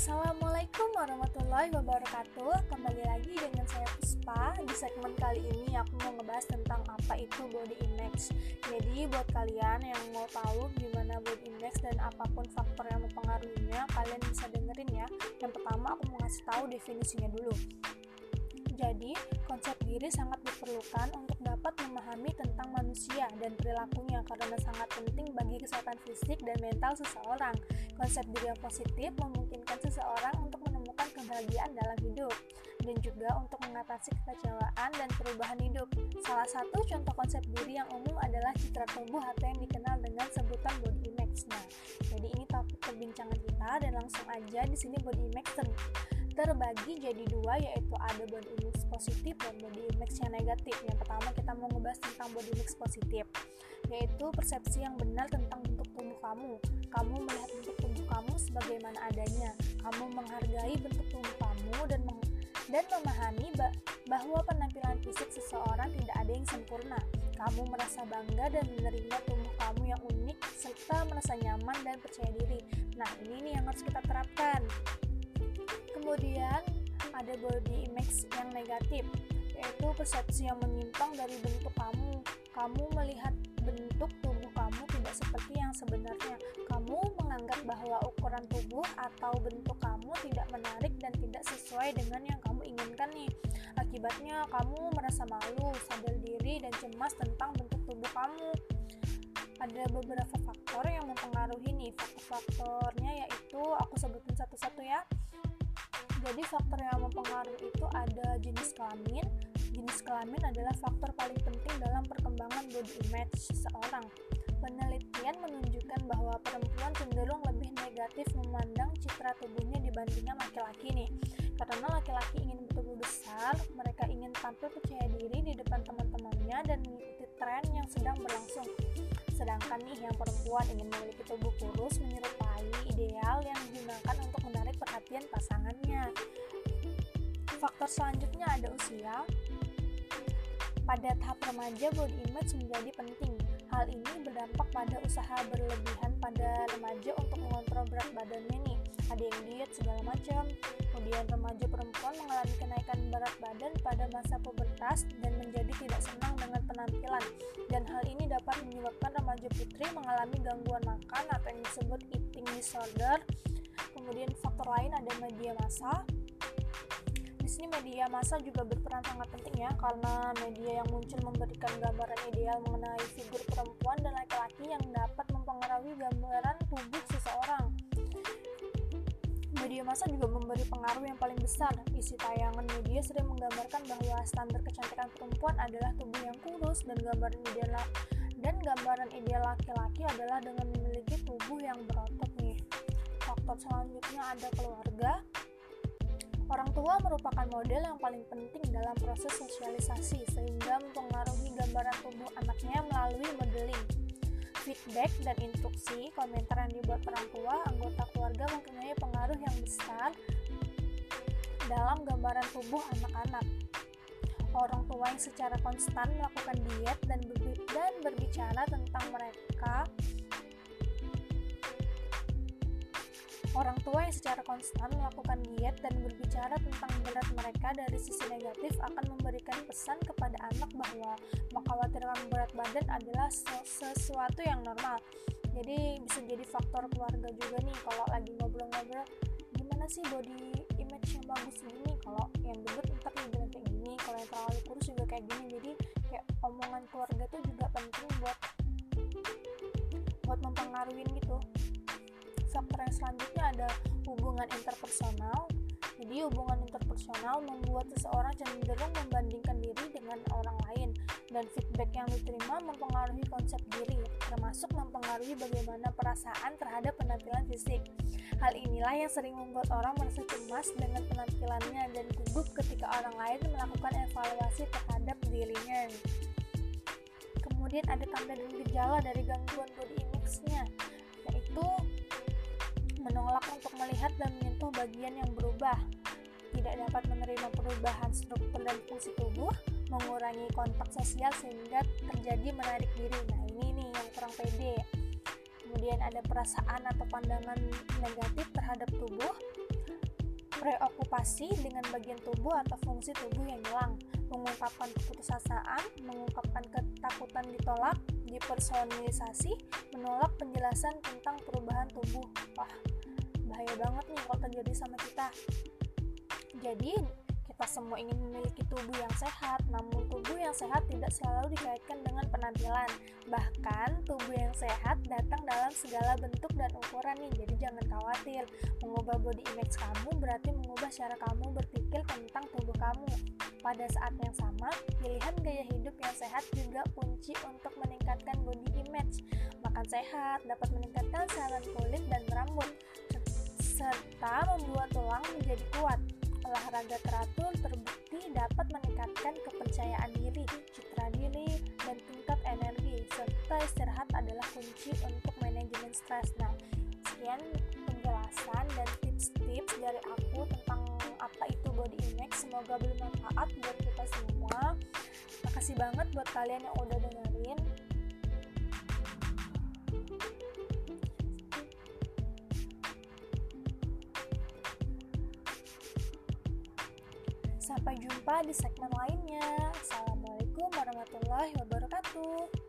Assalamualaikum warahmatullahi wabarakatuh. Kembali lagi dengan saya Puspa. Di segmen kali ini aku mau ngebahas tentang apa itu body image Jadi buat kalian yang mau tahu gimana body image dan apa pun faktor yang mempengaruhinya Kalian bisa dengerin ya. Yang pertama aku mau ngasih tahu definisinya dulu. Jadi, konsep diri sangat diperlukan untuk dapat memahami tentang manusia dan perilakunya karena sangat penting bagi kesehatan fisik dan mental seseorang. Konsep diri yang positif memungkinkan seseorang untuk menemukan kebahagiaan dalam hidup dan juga untuk mengatasi kekecewaan dan perubahan hidup. Salah satu contoh konsep diri yang umum adalah citra tubuh atau yang dikenal dengan sebutan body image. Nah, jadi ini topik perbincangan kita dan langsung aja di sini body image terbagi jadi dua yaitu ada body image positif dan body image yang negatif. Yang pertama kita mau ngebahas tentang body image positif, yaitu persepsi yang benar tentang bentuk tubuh kamu. Kamu melihat bentuk sebagaimana adanya. Kamu menghargai bentuk tubuh kamu dan meng dan memahami bahwa penampilan fisik seseorang tidak ada yang sempurna. Kamu merasa bangga dan menerima tubuh kamu yang unik serta merasa nyaman dan percaya diri. Nah, ini nih yang harus kita terapkan kemudian ada body image yang negatif yaitu persepsi yang menyimpang dari bentuk kamu kamu melihat bentuk tubuh kamu tidak seperti yang sebenarnya kamu menganggap bahwa ukuran tubuh atau bentuk kamu tidak menarik dan tidak sesuai dengan yang kamu inginkan nih akibatnya kamu merasa malu sadar diri dan cemas tentang bentuk tubuh kamu ada beberapa faktor yang mempengaruhi nih faktor-faktornya yaitu aku sebutin satu-satu ya jadi faktor yang mempengaruhi itu ada jenis kelamin. Jenis kelamin adalah faktor paling penting dalam perkembangan body image seseorang. Penelitian menunjukkan bahwa perempuan cenderung lebih negatif memandang citra tubuhnya dibandingkan laki-laki nih. Karena laki-laki ingin bertubuh besar, mereka ingin tampil percaya diri di depan teman-temannya dan mengikuti tren yang sedang berlangsung. Sedangkan nih yang perempuan ingin memiliki tubuh kurus menyerupai ideal yang digunakan untuk menarik perhatian pasangannya. Faktor selanjutnya ada usia. Pada tahap remaja, body image menjadi penting. Hal ini berdampak pada usaha berlebihan pada remaja untuk mengontrol berat badannya nih. Ada yang diet segala macam. Kemudian remaja perempuan mengalami kenaikan berat badan pada masa pubertas dan menjadi tidak senang dengan penampilan. Dan hal ini dapat menyebabkan remaja putri mengalami gangguan makan atau yang disebut eating disorder. Kemudian faktor lain ada media massa. Sini media massa juga berperan sangat penting ya karena media yang muncul memberikan gambaran ideal mengenai figur perempuan dan laki-laki yang dapat mempengaruhi gambaran tubuh seseorang. Media massa juga memberi pengaruh yang paling besar. Isi tayangan media sering menggambarkan bahwa standar kecantikan perempuan adalah tubuh yang kurus dan gambaran ideal dan gambaran ideal laki-laki adalah dengan memiliki tubuh yang berotot nih. Faktor selanjutnya ada keluarga. Orang tua merupakan model yang paling penting dalam proses sosialisasi sehingga mempengaruhi gambaran tubuh anaknya melalui modeling. Feedback dan instruksi komentar yang dibuat orang tua anggota keluarga mempunyai pengaruh yang besar dalam gambaran tubuh anak-anak. Orang tua yang secara konstan melakukan diet dan, berbicara tentang mereka Orang tua yang secara konstan melakukan diet dan berbicara tentang berat mereka dari sisi negatif akan memberikan pesan kepada anak bahwa mengkhawatirkan berat badan adalah sesuatu yang normal. Jadi bisa jadi faktor keluarga juga nih kalau lagi ngobrol-ngobrol gimana sih body image yang bagus gini? Kalau yang gendut ntar dibilang kayak gini kalau yang terlalu kurus juga kayak gini. Jadi kayak omongan keluarga tuh juga penting buat buat mempengaruhi gitu faktor yang selanjutnya ada hubungan interpersonal. Jadi hubungan interpersonal membuat seseorang cenderung membandingkan diri dengan orang lain dan feedback yang diterima mempengaruhi konsep diri termasuk mempengaruhi bagaimana perasaan terhadap penampilan fisik. Hal inilah yang sering membuat orang merasa cemas dengan penampilannya dan gugup ketika orang lain melakukan evaluasi terhadap dirinya. Kemudian ada tanda dan gejala dari gangguan body image-nya yaitu menolak untuk melihat dan menyentuh bagian yang berubah, tidak dapat menerima perubahan struktur dan fungsi tubuh, mengurangi kontak sosial sehingga terjadi menarik diri. Nah, ini nih yang kurang pede. Kemudian ada perasaan atau pandangan negatif terhadap tubuh, preokupasi dengan bagian tubuh atau fungsi tubuh yang hilang, mengungkapkan keputusasaan, mengungkapkan ketakutan ditolak, dipersonalisasi, menolak penjelasan tentang perubahan tubuh. Wah, bahaya banget nih kalau terjadi sama kita. Jadi, kita semua ingin memiliki tubuh yang sehat, namun tubuh yang sehat tidak selalu dikaitkan dengan penampilan. Bahkan, tubuh yang sehat datang dalam segala bentuk dan ukuran nih, jadi jangan khawatir. Mengubah body image kamu berarti mengubah cara kamu berpikir tentang tubuh kamu. Pada saat yang sama, pilihan gaya hidup yang sehat juga kunci untuk meningkatkan body image. Makan sehat dapat meningkatkan sehat kulit dan rambut, serta membuat tulang menjadi kuat olahraga teratur terbukti dapat meningkatkan kepercayaan diri, citra diri, dan tingkat energi, serta istirahat adalah kunci untuk manajemen stres. Nah, sekian penjelasan dan tips-tips dari aku tentang apa itu body image. Semoga bermanfaat buat kita semua. Makasih banget buat kalian yang udah dengerin. Sampai jumpa di segmen lainnya. Assalamualaikum warahmatullahi wabarakatuh.